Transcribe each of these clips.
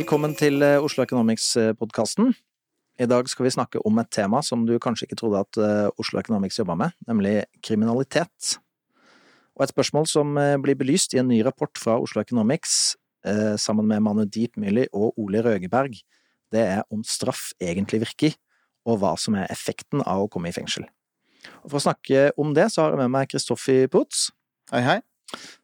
Velkommen til eh, Oslo Economics-podkasten. I dag skal vi snakke om et tema som du kanskje ikke trodde at eh, Oslo Economics jobba med, nemlig kriminalitet. Og et spørsmål som eh, blir belyst i en ny rapport fra Oslo Economics sammen med Manu Deep Myrli og Ole Røgeberg, det er om straff egentlig virker, og hva som er effekten av å komme i fengsel. Og For å snakke om det, så har jeg med meg Kristoffer Putz. Hei, hei.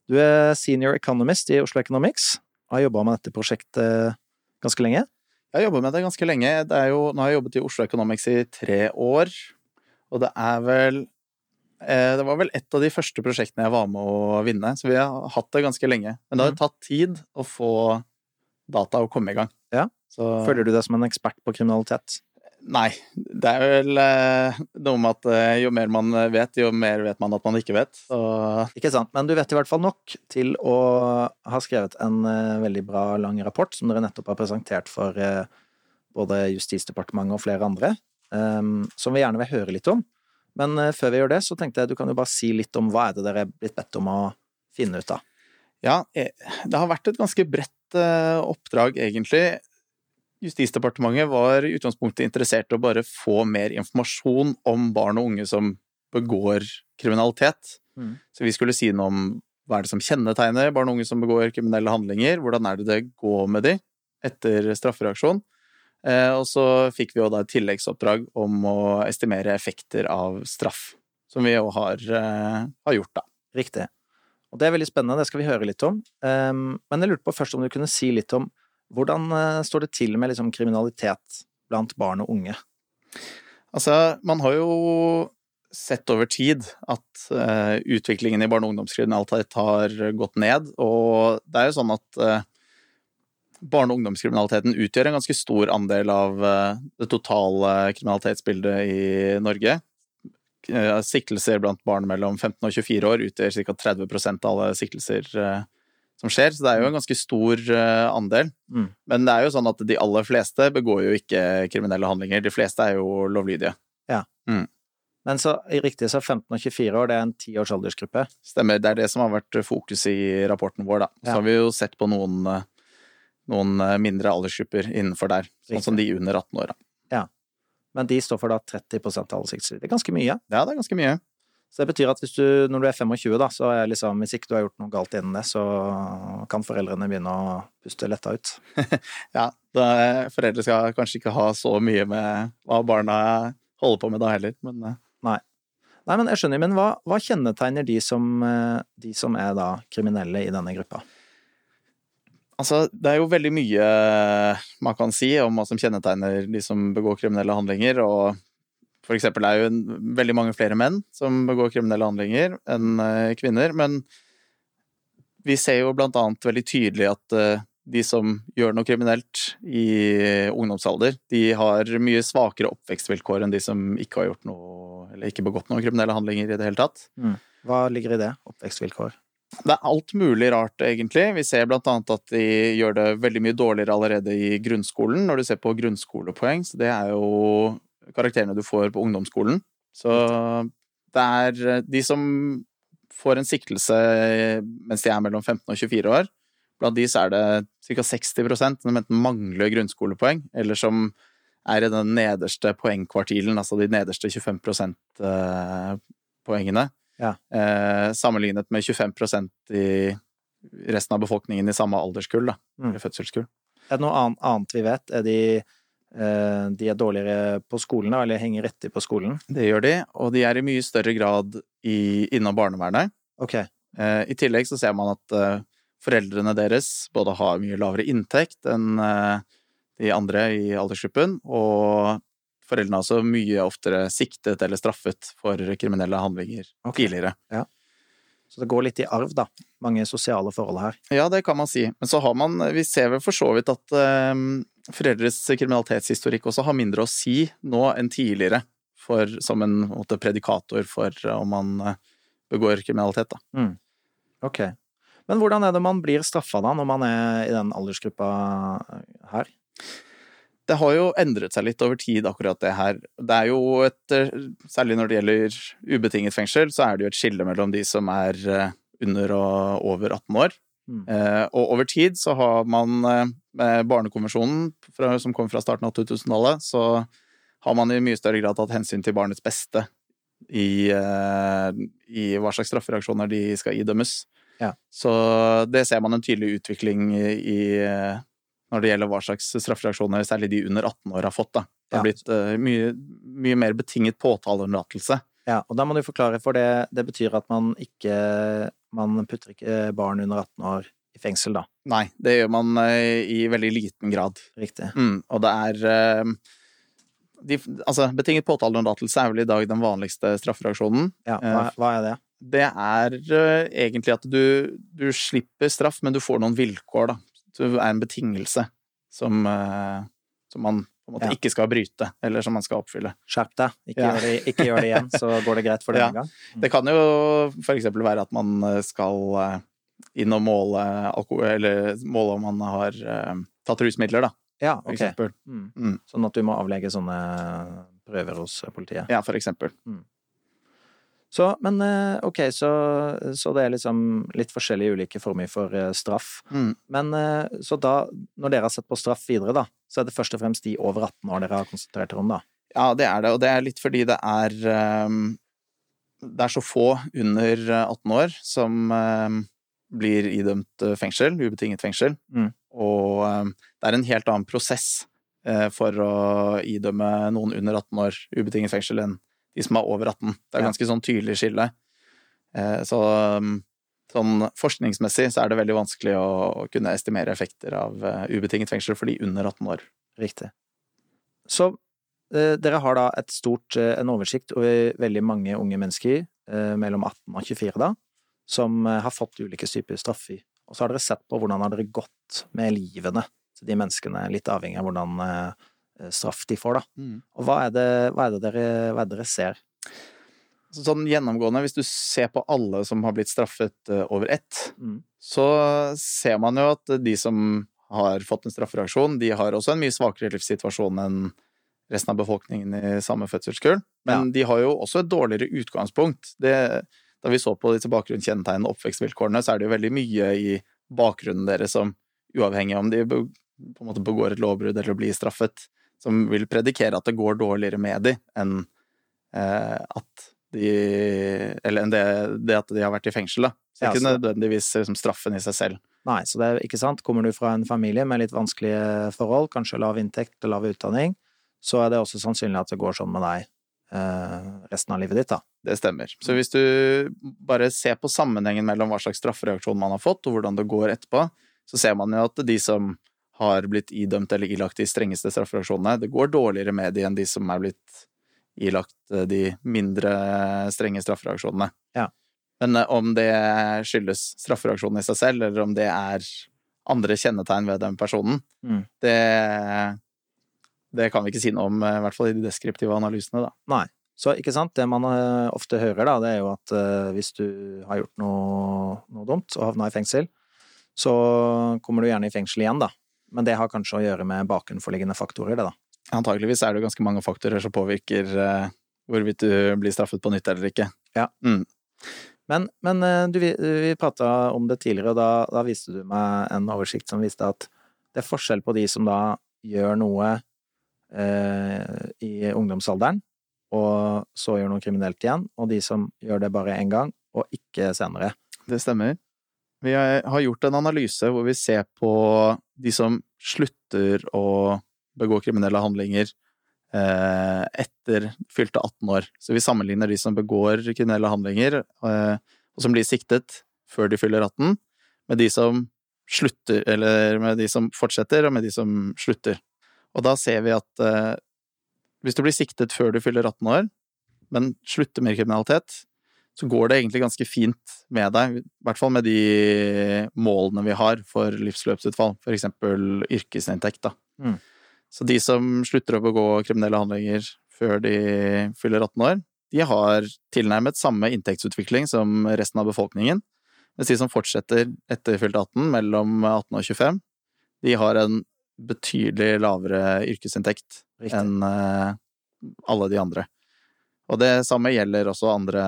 Du er senior economist i Oslo Economics og har jobba med dette prosjektet ganske lenge. Jeg har jobbet med det ganske lenge. Det jo, nå har jeg jobbet i Oslo Economics i tre år. Og det er vel eh, Det var vel et av de første prosjektene jeg var med å vinne, så vi har hatt det ganske lenge. Men det har Mhm. tatt tid å få data å komme i gang. Ja. Så Føler du deg som en ekspert på kriminalitet? Nei. Det er vel eh, noe med at eh, jo mer man vet, jo mer vet man at man ikke vet. Så Ikke sant, men du vet i hvert fall nok til å ha skrevet en eh, veldig bra lang rapport som dere nettopp har presentert for eh, både Justisdepartementet og flere andre, eh, som vi gjerne vil høre litt om. Men eh, før vi gjør det, så tenkte jeg du kan jo bare si litt om hva er det dere er blitt bedt om å finne ut av. Ja, eh, det har vært et ganske bredt eh, oppdrag, egentlig. Justisdepartementet var i utgangspunktet interessert i å bare få mer informasjon om barn og unge som begår kriminalitet. Mm. Så vi skulle si noe om hva er det som kjennetegner barn og unge som begår kriminelle handlinger, hvordan er det det går med de etter straffereaksjon. Eh, og så fikk vi jo da et tilleggsoppdrag om å estimere effekter av straff, som vi jo har, eh, har gjort, da. Riktig. Og det er veldig spennende, det skal vi høre litt om. Um, men jeg lurte på først om du kunne si litt om hvordan eh, står det til med liksom, kriminalitet blant barn og unge? Altså, man har jo sett over tid at uh, utviklingen i barne- og ungdomskriminalitet har gått ned, og det er jo sånn at uh, barne- og ungdomskriminaliteten utgjør en ganske stor andel av uh, det totale kriminalitetsbildet i Norge. Siktelser blant barn mellom 15 og 24 år utgjør ca. 30% av alle siktelser som skjer, så det er jo en ganske stor eh, andel. Mm. Men det er jo sånn at de aller fleste begår jo ikke kriminelle handlinger. De fleste er jo lovlydige. Ja. Men så riktig, så 15 og 24 år, det er en tiårs aldersgruppe. Stemmer. Det er det som har vært fokus i rapporten vår, da. Så Ja. har vi jo sett på noen, eh, noen eh, mindre aldersgrupper innenfor der. Sånn som de under 18 år, da. Ja. Men de står for da 30 av alle siktelser. Det er ganske mye. Ja, det er ganske mye. Så det betyr at hvis du, når du er 25, da, så er liksom, hvis ikke du har gjort noe galt innen det, så kan foreldrene begynne å puste letta ut. Ja, da, foreldre skal kanskje ikke ha så mye med hva barna holder på med da heller, men Nei. Nei, men jeg skjønner, men hva, hva kjennetegner de som, eh, de som er da kriminelle i denne gruppa? Altså, det er jo veldig mye man kan si om hva som kjennetegner de som begår kriminelle handlinger, og for eksempel er jo en, veldig mange flere menn som begår kriminelle handlinger enn eh, kvinner, men vi ser jo blant annet veldig tydelig at eh, de som gjør noe kriminelt i ungdomsalder, de har mye svakere oppvekstvilkår enn de som ikke har gjort noe, eller ikke begått noen kriminelle handlinger i det hele tatt. Hva ligger i det? Oppvekstvilkår? Det er alt mulig rart, egentlig. Vi ser blant annet at de gjør det veldig mye dårligere allerede i grunnskolen, når du ser på grunnskolepoeng. Så det er jo karakterene du får på ungdomsskolen. Så det er de som får en siktelse mens de er mellom 15 og 24 år. Blant de så er det ca. 60 som enten mangler grunnskolepoeng, eller som er i den nederste poengkvartilen, altså de nederste 25 %-poengene. Ja. Eh, sammenlignet med 25% i resten av befolkningen i samme alderskull, da, Mm. fødselskull. Er det noe annet, vi vet? Er de, eh, de er dårligere på skolen, eller henger etter på skolen? Det gjør de, og de er i mye større grad i, innom barnevernet. Ok, Eh, I tillegg så ser man at eh, foreldrene deres både har mye lavere inntekt enn eh, de andre i aldersgruppen, og foreldrene er også mye oftere siktet eller straffet for kriminelle handlinger okay. tidligere. så det går litt i arv, da. Mange sosiale forhold her. Ja, det kan man si. Men så har man Vi ser vel for så vidt at eh, foreldres kriminalitetshistorikk også har mindre å si nå enn tidligere, for, som en måte, predikator for eh, om man eh, begår kriminalitet, da. Ok. Men hvordan er det man blir straffa da, når man er i den aldersgruppa her? Det har jo endret seg litt over tid, akkurat det her. Det er jo et eh, Særlig når det gjelder ubetinget fengsel, så er det jo et skille mellom de som er under og over 18 år. Mm. Eh, og over tid så har man uh, Barnekonvensjonen fra, som kom fra starten av 2000-tallet, så har man i mye større grad tatt hensyn til barnets beste i, uh, i hva slags straffereaksjoner de skal idømmes. Ja. Så det ser man en tydelig utvikling i, når det gjelder hva slags straffereaksjoner særlig de under 18 år har fått. Da. Det har Ja. blitt mye, mye mer betinget påtaleunnlatelse. Ja, og da må du forklare, for det, det betyr at man ikke Man putter ikke barn under 18 år i fengsel, da. Nei, det gjør man eh, i veldig liten grad. Riktig. Mm, og det er eh, de, Altså, betinget påtaleunnlatelse er vel i dag den vanligste straffereaksjonen. Ja, hva, hva er det? Det er eh, egentlig at du, du slipper straff, men du får noen vilkår, da. Det er en betingelse som, eh, som man på en måte Ja. ikke skal bryte, eller som man skal oppfylle. Skjerp deg, ikke, Ja. gjør det, ikke gjør det igjen, så går det greit for denne Ja. gang. Det kan jo eksempel være at man eh, skal eh, inn og måle alkohol, eller måle om man har uh, tatt rusmidler, da, Ja, ok. Mm. Mm. Sånn at du må avlegge sånne prøver hos politiet. Ja, for eksempel. Så, men eh, ok, så, så det er liksom litt forskjellige ulike former for eh, straff. Mm. Men eh, så da, når dere har sett på straff videre, da, så er det først og fremst de over 18 år dere har konsentrert dere om, da? Ja, det er det, og det er litt fordi det er ehm, Det er så få under eh, 18 år som ehm, blir idømt fengsel, ubetinget fengsel. Mm. Og ehm, det er en helt annen prosess for å idømme noen under 18 år ubetinget fengsel enn de som er over 18. Det er ganske sånn tydelig skille. Eh, Så ehm, sånn forskningsmessig så er det veldig vanskelig å kunne estimere effekter av eh, ubetinget fengsel for de under 18 år. Riktig. Så eh, dere har da et stort, en oversikt over veldig mange unge mennesker mellom 18 og 24 da, som har fått ulike typer straffer. Og så har dere sett på hvordan har dere gått med livene til de menneskene, litt avhengig av hvordan straff de får, da. Og hva er det, hva er det, dere, hva er det dere ser? Sånn gjennomgående, hvis du ser på alle som har blitt straffet eh, over ett, Mm. så ser man jo at de som har fått en straffereaksjon, de har også en mye svakere livssituasjon enn resten av befolkningen i samme fødselskull. Men de har jo også et dårligere utgangspunkt. Det, da vi så på disse bakgrunnskjennetegnene og oppvekstvilkårene, så er det jo veldig mye i bakgrunnen deres som, uavhengig av om de på en måte begår et lovbrudd eller blir straffet, som vil predikere at det går dårligere med de enn eh, at de Eller enn det, det at de har vært i fengsel, da. Så det er Ja, ikke nødvendigvis liksom, straffen i seg selv. Nei, så det er ikke sant. Kommer du fra en familie med litt vanskelige forhold, kanskje lav inntekt lav utdanning, så er det også sannsynlig at det går sånn med deg eh, resten av livet ditt, da. Det stemmer. Så hvis du bare ser på sammenhengen mellom hva slags straffereaksjon man har fått, og hvordan det går etterpå, så ser man jo at de som har blitt idømt eller ilagt de strengeste straffereaksjonene, det går dårligere med de enn de som er blitt ilagt eh, de mindre strenge straffereaksjonene. Ja. Men eh, om det skyldes straffereaksjonen i seg selv, eller om det er andre kjennetegn ved den personen, Mm. det, det kan vi ikke si noe om, eh, i hvert fall i de deskriptive analysene, da. Nei. Så ikke sant, det man eh, ofte hører, da, det er jo at eh, hvis du har gjort noe, noe dumt og havna i fengsel, så kommer du gjerne i fengsel igjen, da. Men det har kanskje å gjøre med bakenforliggende faktorer, det, da. Antakeligvis er det ganske mange faktorer som påvirker uh, hvorvidt du blir straffet på nytt eller ikke. Men, men eh, du, vi, vi prata om det tidligere, og da, da viste du meg en oversikt som viste at det er forskjell på de som da gjør noe eh, i ungdomsalderen, og så gjør noe kriminelt igjen, og de som gjør det bare én gang, og ikke senere. Det stemmer. Vi har gjort en analyse hvor vi ser på de som slutter å begå kriminelle handlinger eh, etter fylte 18 år. Så vi sammenligner de som begår kriminelle handlinger, eh, og som blir siktet før de fyller 18, med de som slutter, eller med de som fortsetter, og med de som slutter. Og da ser vi at eh, hvis du blir siktet før du fyller 18 år, men slutter med kriminalitet, så går det egentlig ganske fint med deg, i hvert fall med de målene vi har for livsløpsutfall, for eksempel yrkesinntekt, da. Mm. Så de som slutter å begå kriminelle handlinger før de fyller 18 år, de har tilnærmet samme inntektsutvikling som resten av befolkningen, mens de som fortsetter etter fylte 18, mellom 18 og 25, de har en betydelig lavere yrkesinntekt enn eh, alle de andre. Og det samme gjelder også andre,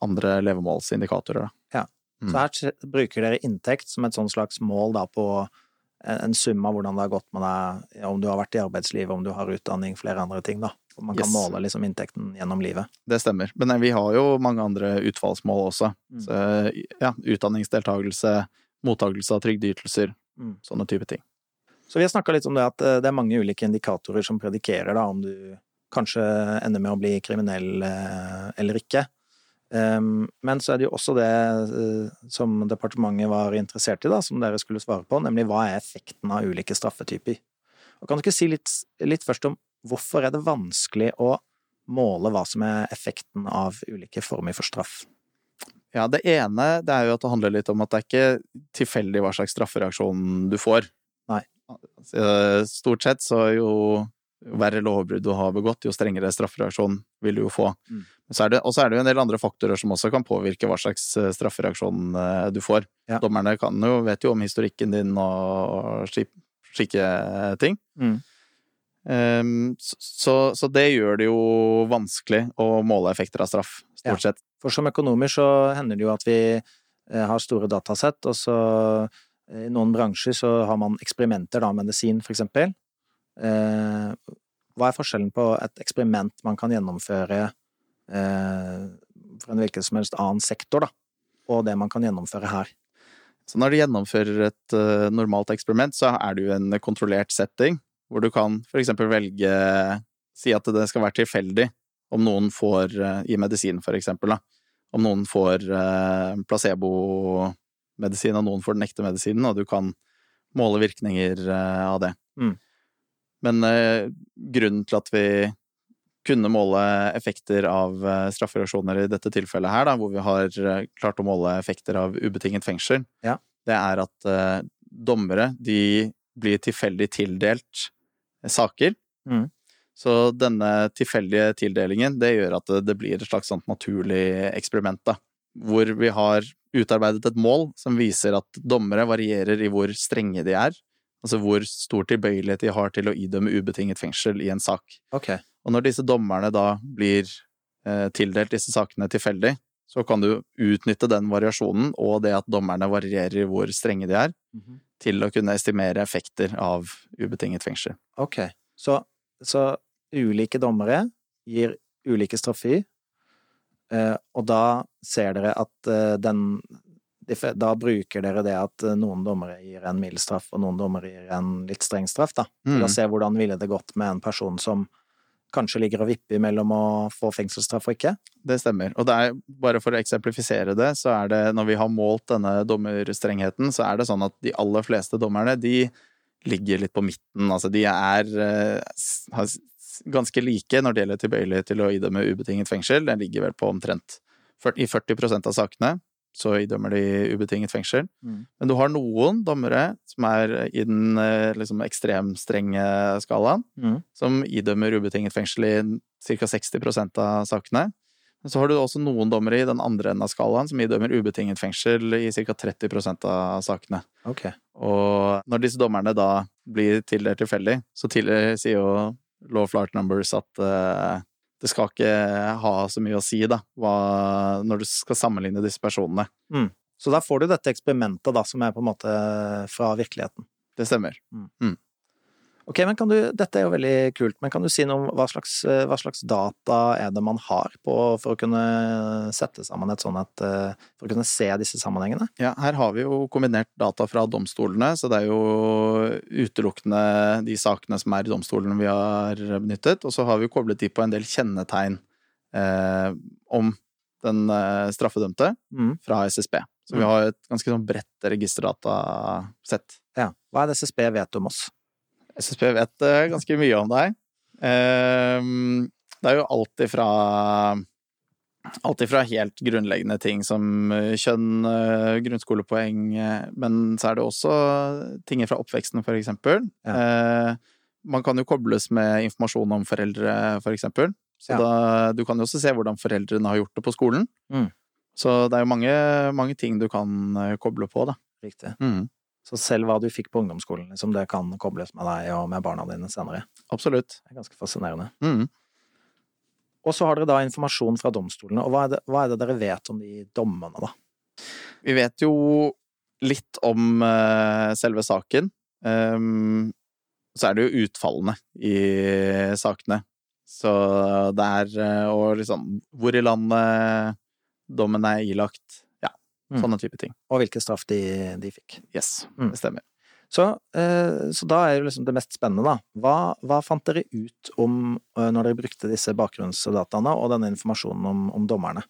andre levemålsindikatorer. Da. Mm. Så her bruker dere inntekt som et sånn slags mål da på en, sum av hvordan det har gått med deg, om du har vært i arbeidslivet, om du har utdanning, flere andre ting, da. Og man kan Yes. måle liksom inntekten gjennom livet. Det stemmer. Men vi har jo mange andre utfallsmål også. Mm. Så, ja, utdanningsdeltakelse, mottakelse av trygdeytelser, Mm. sånne type ting. Så vi har snakka litt om det at eh, det er mange ulike indikatorer som predikerer da om du kanskje ender med å bli kriminell eh, eller ikke. Um, Men så er det jo også det eh, som departementet var interessert i, da, som dere skulle svare på, nemlig hva er effekten av ulike straffetyper? Og kan du ikke si litt, litt først om hvorfor er det vanskelig å måle hva som er effekten av ulike former for straff? Ja, det ene det er jo at det handler litt om at det er ikke tilfeldig hva slags straffereaksjon du får. Nei. Eh, Stort sett så jo verre lovbrudd du har begått, jo strengere straffereaksjon vil du jo få. Mm. Så det- Og så er det jo en del andre faktorer som også kan påvirke hva slags eh, straffereaksjon eh, du får. Ja. Dommerne kan jo, vet jo om historikken din og slike ting. Mm. Um, så- så, det gjør det jo vanskelig å måle effekter av straff, Ja. stort sett. For som økonomer så hender det jo at vi eh, har store datasett, og så eh, i noen bransjer så har man eksperimenter, da, medisin for eksempel. Eh, hva er forskjellen på et eksperiment man kan gjennomføre eh, for en hvilken som helst annen sektor, da, og det man kan gjennomføre her? Så når du gjennomfører et eh, normalt eksperiment, så er det jo en kontrollert setting, hvor du kan for eksempel velge Si at det skal være tilfeldig om noen får I medisin, for eksempel, da. Om noen får placebo-medisin, og noen får den ekte medisinen, og du kan måle virkninger av det. Mm. Men eh, grunnen til at vi kunne måle effekter av eh, straffereaksjoner i dette tilfellet her, da, hvor vi har eh, klart å måle effekter av ubetinget fengsel, Ja. det er at eh, dommere, de blir tilfeldig tildelt saker. Mm. Så denne tilfeldige tildelingen, det gjør at det, det blir et slags sånt naturlig eksperiment, da. Hvor vi har utarbeidet et mål som viser at dommere varierer i hvor strenge de er. Altså hvor stor tilbøyelighet de har til å idømme ubetinget fengsel i en sak. Okay. Og når disse dommerne da blir eh, tildelt disse sakene tilfeldig, så kan du utnytte den variasjonen og det at dommerne varierer hvor strenge de er, til å kunne estimere effekter av ubetinget fengsel. Ok. Så, så ulike dommere gir ulike straffer, eh, og da ser dere at eh, den Da bruker dere det at eh, noen dommere gir en mild straff, og noen dommere gir en litt streng straff, da. Til Mm. å se hvordan ville det gått med en person som kanskje ligger og vipper mellom å få fengselsstraff og ikke. Det stemmer. Og det er, bare for å eksemplifisere det, så er det når vi har målt denne dommerstrengheten, så er det sånn at de aller fleste dommerne, de ligger litt på midten. Altså de er eh, har s- ganske like når det gjelder tilbøyelighet til å idømme ubetinget fengsel. Den ligger vel på omtrent 40, i 40% av sakene. Så idømmer de ubetinget fengsel. Mm. Men du har noen dommere som er i den eh, liksom ekstremstrenge skalaen, Mm. som idømmer ubetinget fengsel i ca. 60 av sakene. Men så har du også noen dommere i den andre enden av skalaen som idømmer ubetinget fengsel i ca. 30% av sakene. Okay. Og når disse dommerne da blir tildelt tilfeldig, så tidligere sier jo law of large numbers at eh, det skal ikke ha så mye å si, da, hva, når du skal sammenligne disse personene. Så da får du dette eksperimentet, da, som er på en måte fra virkeligheten. Det stemmer. Ok, men kan du, dette er jo veldig kult, men kan du si noe om hva slags, eh, hva slags data er det man har på, for å kunne sette sammen et sånt et, eh, for å kunne se disse sammenhengene? Ja, her har vi jo kombinert data fra domstolene, så det er jo utelukkende de sakene som er i domstolene vi har benyttet, og så har vi koblet de på en del kjennetegn eh, om den eh, straffedømte Mm. fra SSB. Så vi Mm. har et ganske sånn bredt registerdatasett. Ja. Hva er det SSB vet om oss? SSB vet eh, ganske mye om deg. Ehm, det er jo alt ifra Alt ifra helt grunnleggende ting som eh, kjønn, eh, grunnskolepoeng, eh, men så er det også ting fra oppveksten, for eksempel. Ja. Man kan jo kobles med informasjon om foreldre, for eksempel. Så Ja. da, du kan jo også se hvordan foreldrene har gjort det på skolen. Mm. Så det er jo mange, mange ting du kan eh, koble på, da. Riktig. Mm. Så selv hva du fikk på ungdomsskolen, liksom, det kan kobles med deg og med barna dine senere. Absolutt. Det er ganske fascinerende. Mm. Og så har dere da informasjon fra domstolene, og hva er det, hva er det dere vet om de dommene, da? Vi vet jo litt om uh, selve saken. Um, så er det jo utfallene i sakene. Så det er uh, Og liksom hvor i landet dommen er ilagt. Mm. sånne type ting. Og hvilken straff de, de fikk. Yes, mm. det stemmer. Så, uh, så, da er jo liksom det mest spennende, da. Hva, hva fant dere ut om når dere brukte disse bakgrunnsdataene og denne informasjonen om, om dommerne?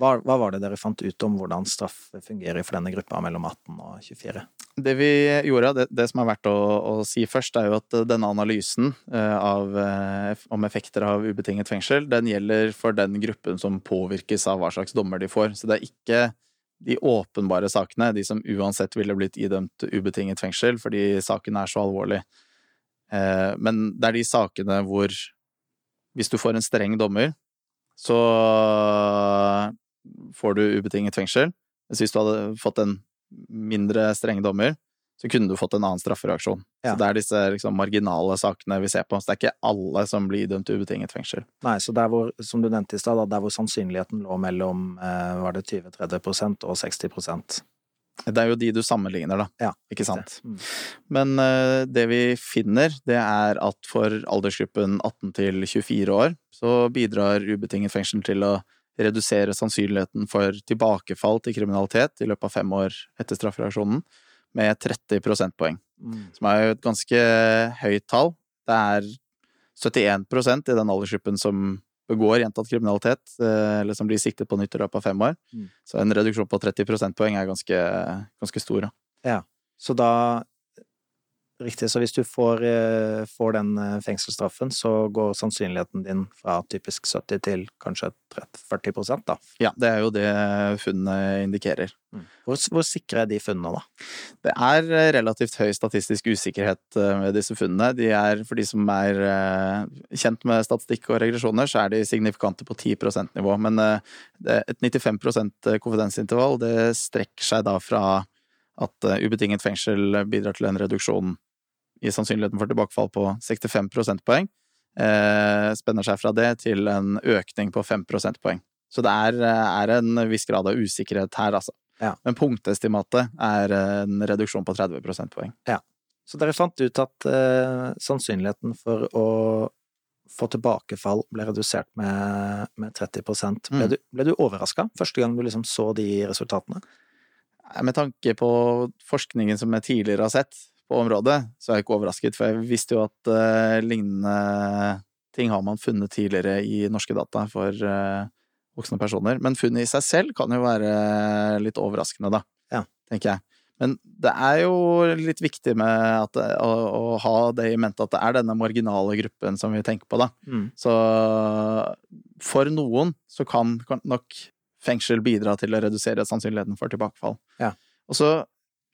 Hva, hva, var det dere fant ut om hvordan straff fungerer for denne gruppa mellom 18 og 24? Det vi gjorde, det, det som er verdt å, å, si først, er jo at denne analysen av, om effekter av ubetinget fengsel, den gjelder for den gruppen som påvirkes av hva slags dommer de får. Så det er ikke de åpenbare sakene, de som uansett ville blitt idømt ubetinget fengsel fordi saken er så alvorlig. Uh, men det er de sakene hvor hvis du får en streng dommer, så får du ubetinget fengsel. Hvis du hadde fått en mindre streng dommer, så kunne du fått en annen straffereaksjon. Ja. Så det er disse liksom, marginale sakene vi ser på. Så det er ikke alle som blir dømt ubetinget fengsel. Nei, så der hvor, som du nevnte i stad, der hvor sannsynligheten lå mellom eh, var det 20-30 og 60% det er jo de du sammenligner, da. Ja, ikke sant? Mm. Men uh, det vi finner, det er at for aldersgruppen 18 til 24 år, så bidrar ubetinget fengsel til å redusere sannsynligheten for tilbakefall til kriminalitet i løpet av fem år etter straffereaksjonen med 30 prosentpoeng. Mm. Som er jo et ganske høyt tall. Det er 71% i den aldersgruppen som begår gjentatt kriminalitet, eh, eller som blir siktet på nytt i løpet av fem år. Mm. Så en reduksjon på 30 prosentpoeng er ganske, ganske stor. Da. Ja. Så da Riktig, så hvis du får, eh, får, den eh, fengselsstraffen, så går sannsynligheten din fra typisk 70 til kanskje 30-40 da? Ja, det er jo det funnene indikerer. Mm. Hvor, hvor, sikre er de funnene, da? Det er eh, relativt høy statistisk usikkerhet med disse funnene. De er, for de som er kjent med statistikk og regresjoner, så er de signifikante på 10 %-nivå. Men et 95% konfidensintervall, det strekker seg da fra at ubetinget fengsel bidrar til en reduksjon i sannsynligheten for tilbakefall på 65 prosentpoeng. Eh, spenner seg fra det til en økning på 5 prosentpoeng. Så det er, er, en viss grad av usikkerhet her, altså. Ja. Men punktestimatet er en reduksjon på 30 prosentpoeng. Ja. Så dere fant ut at eh, sannsynligheten for å få tilbakefall ble redusert med, med 30 Ble mm. du, ble du overraska første gang du liksom så de resultatene? Med tanke på forskningen som jeg tidligere har sett, på området, så er jeg ikke overrasket, for jeg visste jo at uh, lignende ting har man funnet tidligere i norske data for uh, voksne personer. Men funnet i seg selv kan jo være litt overraskende, da, ja. tenker jeg. Men det er jo litt viktig med at, å, å, ha det i mente at det er denne marginale gruppen som vi tenker på, da. Mm. Så for noen så kan, kan nok fengsel bidra til å redusere sannsynligheten for tilbakefall. Ja. Og så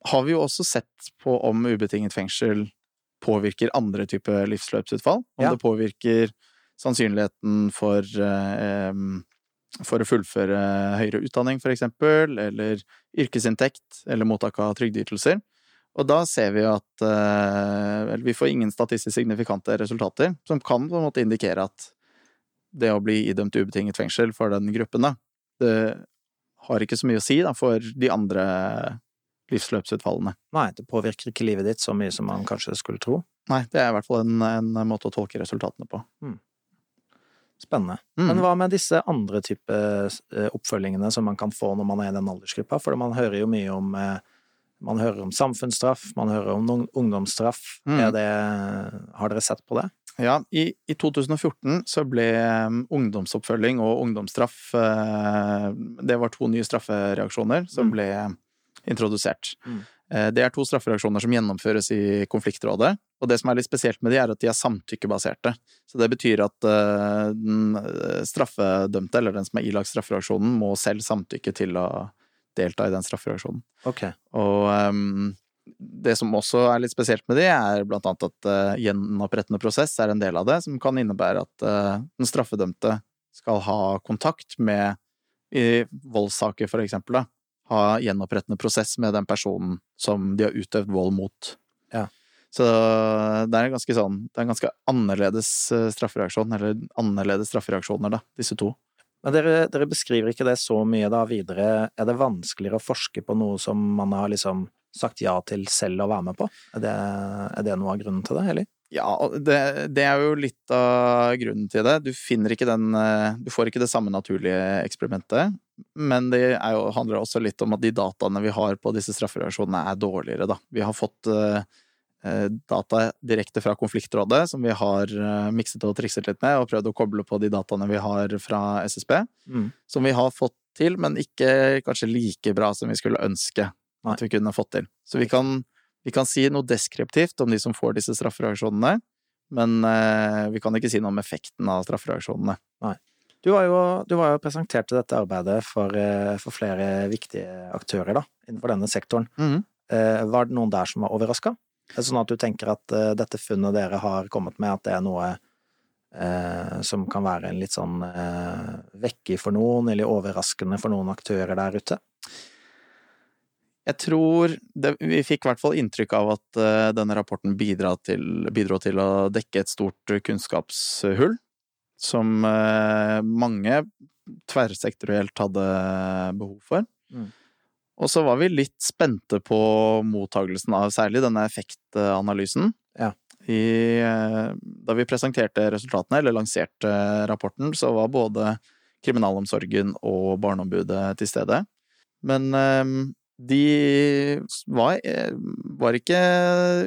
har vi jo også sett på om ubetinget fengsel påvirker andre typer livsløpsutfall. Om ja. det påvirker sannsynligheten for, eh, for å fullføre høyere utdanning, for eksempel, eller yrkesinntekt, eller mottak av trygdeytelser. Og da ser vi at eh, vi får ingen statistisk signifikante resultater, som kan på en måte indikere at det å bli idømt ubetinget fengsel for den gruppen, da, det har ikke så mye å si da, for de andre livsløpsutfallene. Nei, det påvirker ikke livet ditt så mye som man kanskje skulle tro. Nei, det er i hvert fall en, en måte å tolke resultatene på. Mm. Spennende. Mm. Men hva med disse andre type eh, oppfølgingene som man kan få når man er i den aldersgruppa? For man hører jo mye om eh, man hører om samfunnsstraff, man hører om ungdomsstraff. Mm. Det, har dere sett på det? Ja, i, i 2014 så ble um, ungdomsoppfølging og ungdomsstraff Det var to nye straffereaksjoner som mm. ble introdusert. Mm. Eh, det er to straffereaksjoner som gjennomføres i konfliktrådet. Og det som er litt spesielt med de, er at de er samtykkebaserte. Så det betyr at eh, den eh, straffedømte, eller den som er ilagt straffereaksjonen, må selv samtykke til å delta i den straffereaksjonen. Okay. Og um, det som også er litt spesielt med de, er blant annet at uh, gjenopprettende prosess er en del av det, som kan innebære at uh, den straffedømte skal ha kontakt med i voldssaker, for eksempel, da, ha gjenopprettende prosess med den personen som de har utøvd vold mot. Ja. Så det er ganske sånn Det er en ganske annerledes eh, straffereaksjon, eller annerledes straffereaksjoner, da, disse to. Men dere, dere beskriver ikke det så mye da videre. Er det vanskeligere å forske på noe som man har liksom sagt ja til selv å være med på? Er det, er det noe av grunnen til det, eller? Ja, det, det, er jo litt av grunnen til det. Du finner ikke den eh, Du får ikke det samme naturlige eksperimentet. Men det jo, handler også litt om at de dataene vi har på disse straffereaksjonene, er dårligere, da. Vi har fått uh, data direkte fra konfliktrådet, som vi har mikset og trikset litt med, og prøvd å koble på de dataene vi har fra SSB. Mm. Som vi har fått til, men ikke kanskje like bra som vi skulle ønske at vi kunne fått til. Så vi kan vi kan si noe deskriptivt om de som får disse straffereaksjonene, men eh, vi kan ikke si noe om effekten av straffereaksjonene. Nei. Du var, jo, du var jo presentert dette arbeidet for, eh, for, flere viktige aktører da, innenfor denne sektoren. Mm. Eh, var det noen der som var overraska? Sånn at du tenker at dette funnet dere har kommet med, at det er noe Eh, som kan være en litt sånn eh, vekker for noen, eller overraskende for noen aktører der ute? Jeg tror det, Vi fikk i hvert fall inntrykk av at uh, denne rapporten bidro til, bidro til, å dekke et stort kunnskapshull, som uh, mange tverrsektorielt hadde behov for. Mm. Og så var vi litt spente på mottagelsen av særlig denne effektanalysen. Ja. I, uh, da vi presenterte resultatene, eller lanserte rapporten, så var både kriminalomsorgen og Barneombudet til stede. Men de var, eh, var, ikke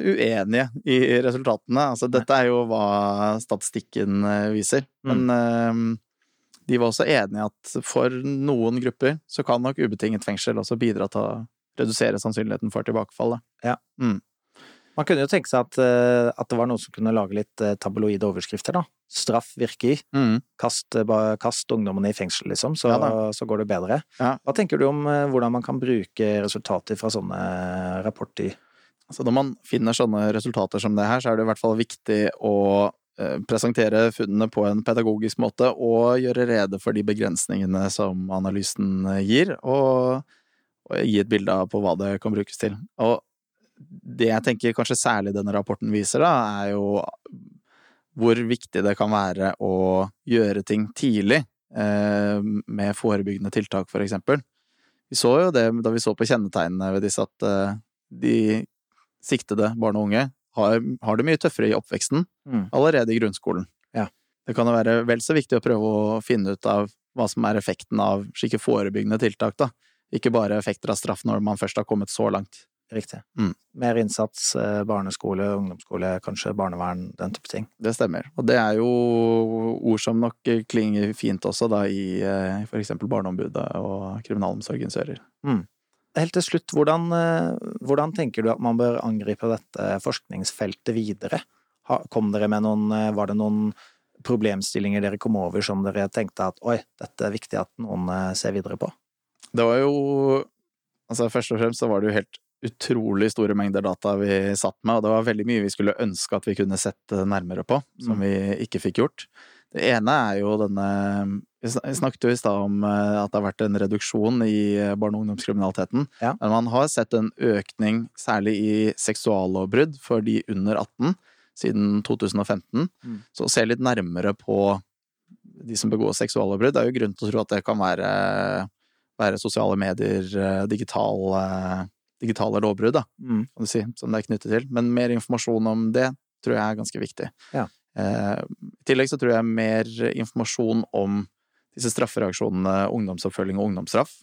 uenige i resultatene. Altså, dette er jo hva statistikken eh, viser. Men mm. de var også enige at for noen grupper så kan nok ubetinget fengsel også bidra til å redusere sannsynligheten for tilbakefall. Ja. Mm. Man kunne jo tenke seg at, eh, at, det var noen som kunne lage litt eh, tabloide overskrifter, da. Straff virker. Mm. Kast, eh, kast, ungdommene i fengsel, liksom, så, ja, så går det bedre. Ja. Hva tenker du om hvordan man kan bruke resultater fra sånne rapporter? Altså, når man finner sånne resultater som det her, så er det i hvert fall viktig å presentere funnene på en pedagogisk måte og gjøre rede for de begrensningene som analysen gir, og, og gi et bilde av på hva det kan brukes til. Og det jeg tenker kanskje særlig denne rapporten viser, da, er jo hvor viktig det kan være å gjøre ting tidlig, eh, med forebyggende tiltak, for eksempel. Vi så jo det da vi så på kjennetegnene ved disse, at eh, de siktede barn og unge har, har, det mye tøffere i oppveksten, mm. allerede i grunnskolen. Ja. Det kan jo være vel så viktig å prøve å finne ut av hva som er effekten av slike forebyggende tiltak, da. Ikke bare effekter av straff når man først har kommet så langt. Riktig. Mm. Mer innsats, eh, barneskole, ungdomsskole, kanskje barnevern, den type ting. Det stemmer. Og det er jo ord som nok klinger fint også da i eh, for eksempel Barneombudet og kriminalomsorgens ører. Mm. Helt til slutt, hvordan, eh, hvordan, tenker du at man bør angripe dette forskningsfeltet videre? Kom dere med noen, var det noen problemstillinger dere kom over som dere tenkte at oi, dette er viktig at noen ser videre på? Det var jo Altså, først og fremst så var det jo helt utrolig store mengder data vi satt med, og det var veldig mye vi skulle ønske at vi kunne sett nærmere på, som mm. vi ikke fikk gjort. Det ene er jo denne Vi snakket jo i stad om eh, at det har vært en reduksjon i eh, barne- og ungdomskriminaliteten. Ja. Men man har sett en økning, særlig i seksuallovbrudd for de under 18, siden 2015. Mm. Så å se litt nærmere på de som begår seksuallovbrudd, er jo grunn til å tro at det kan være, være sosiale medier, eh, digital digitale lovbrudd, da, mm. kan du si, som det er knyttet til. Men mer informasjon om det tror jeg er ganske viktig. Ja. Eh, I tillegg så tror jeg mer informasjon om disse straffereaksjonene ungdomsoppfølging og ungdomsstraff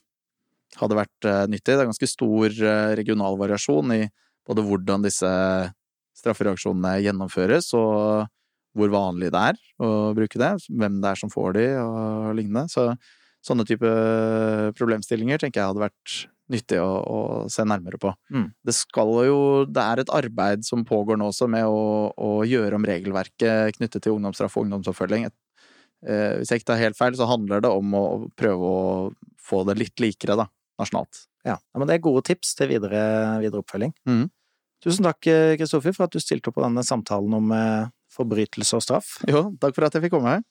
hadde vært eh, nyttig. Det er ganske stor eh, regional variasjon i både hvordan disse straffereaksjonene gjennomføres, og hvor vanlig det er å bruke det, hvem det er som får de, og lignende. Så sånne type problemstillinger tenker jeg hadde vært nyttig å, å se nærmere på. Mm. Det skal jo Det er et arbeid som pågår nå også med å, å gjøre om regelverket knyttet til ungdomsstraff og ungdomsoppfølging. Eh, hvis jeg ikke tar helt feil, så handler det om å prøve å få det litt likere, da, nasjonalt. Ja, men det er gode tips til videre, videre oppfølging. Mm. Tusen takk, Kristoffer, for at du stilte opp på denne samtalen om eh, forbrytelse og straff. Jo, takk for at jeg fikk komme her.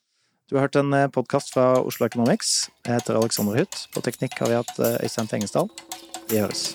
Du har hørt en eh, podkast fra Oslo Economics. Jeg heter Alexander Huth. På teknikk har vi hatt eh, Øystein Tengesdal. Vi høres.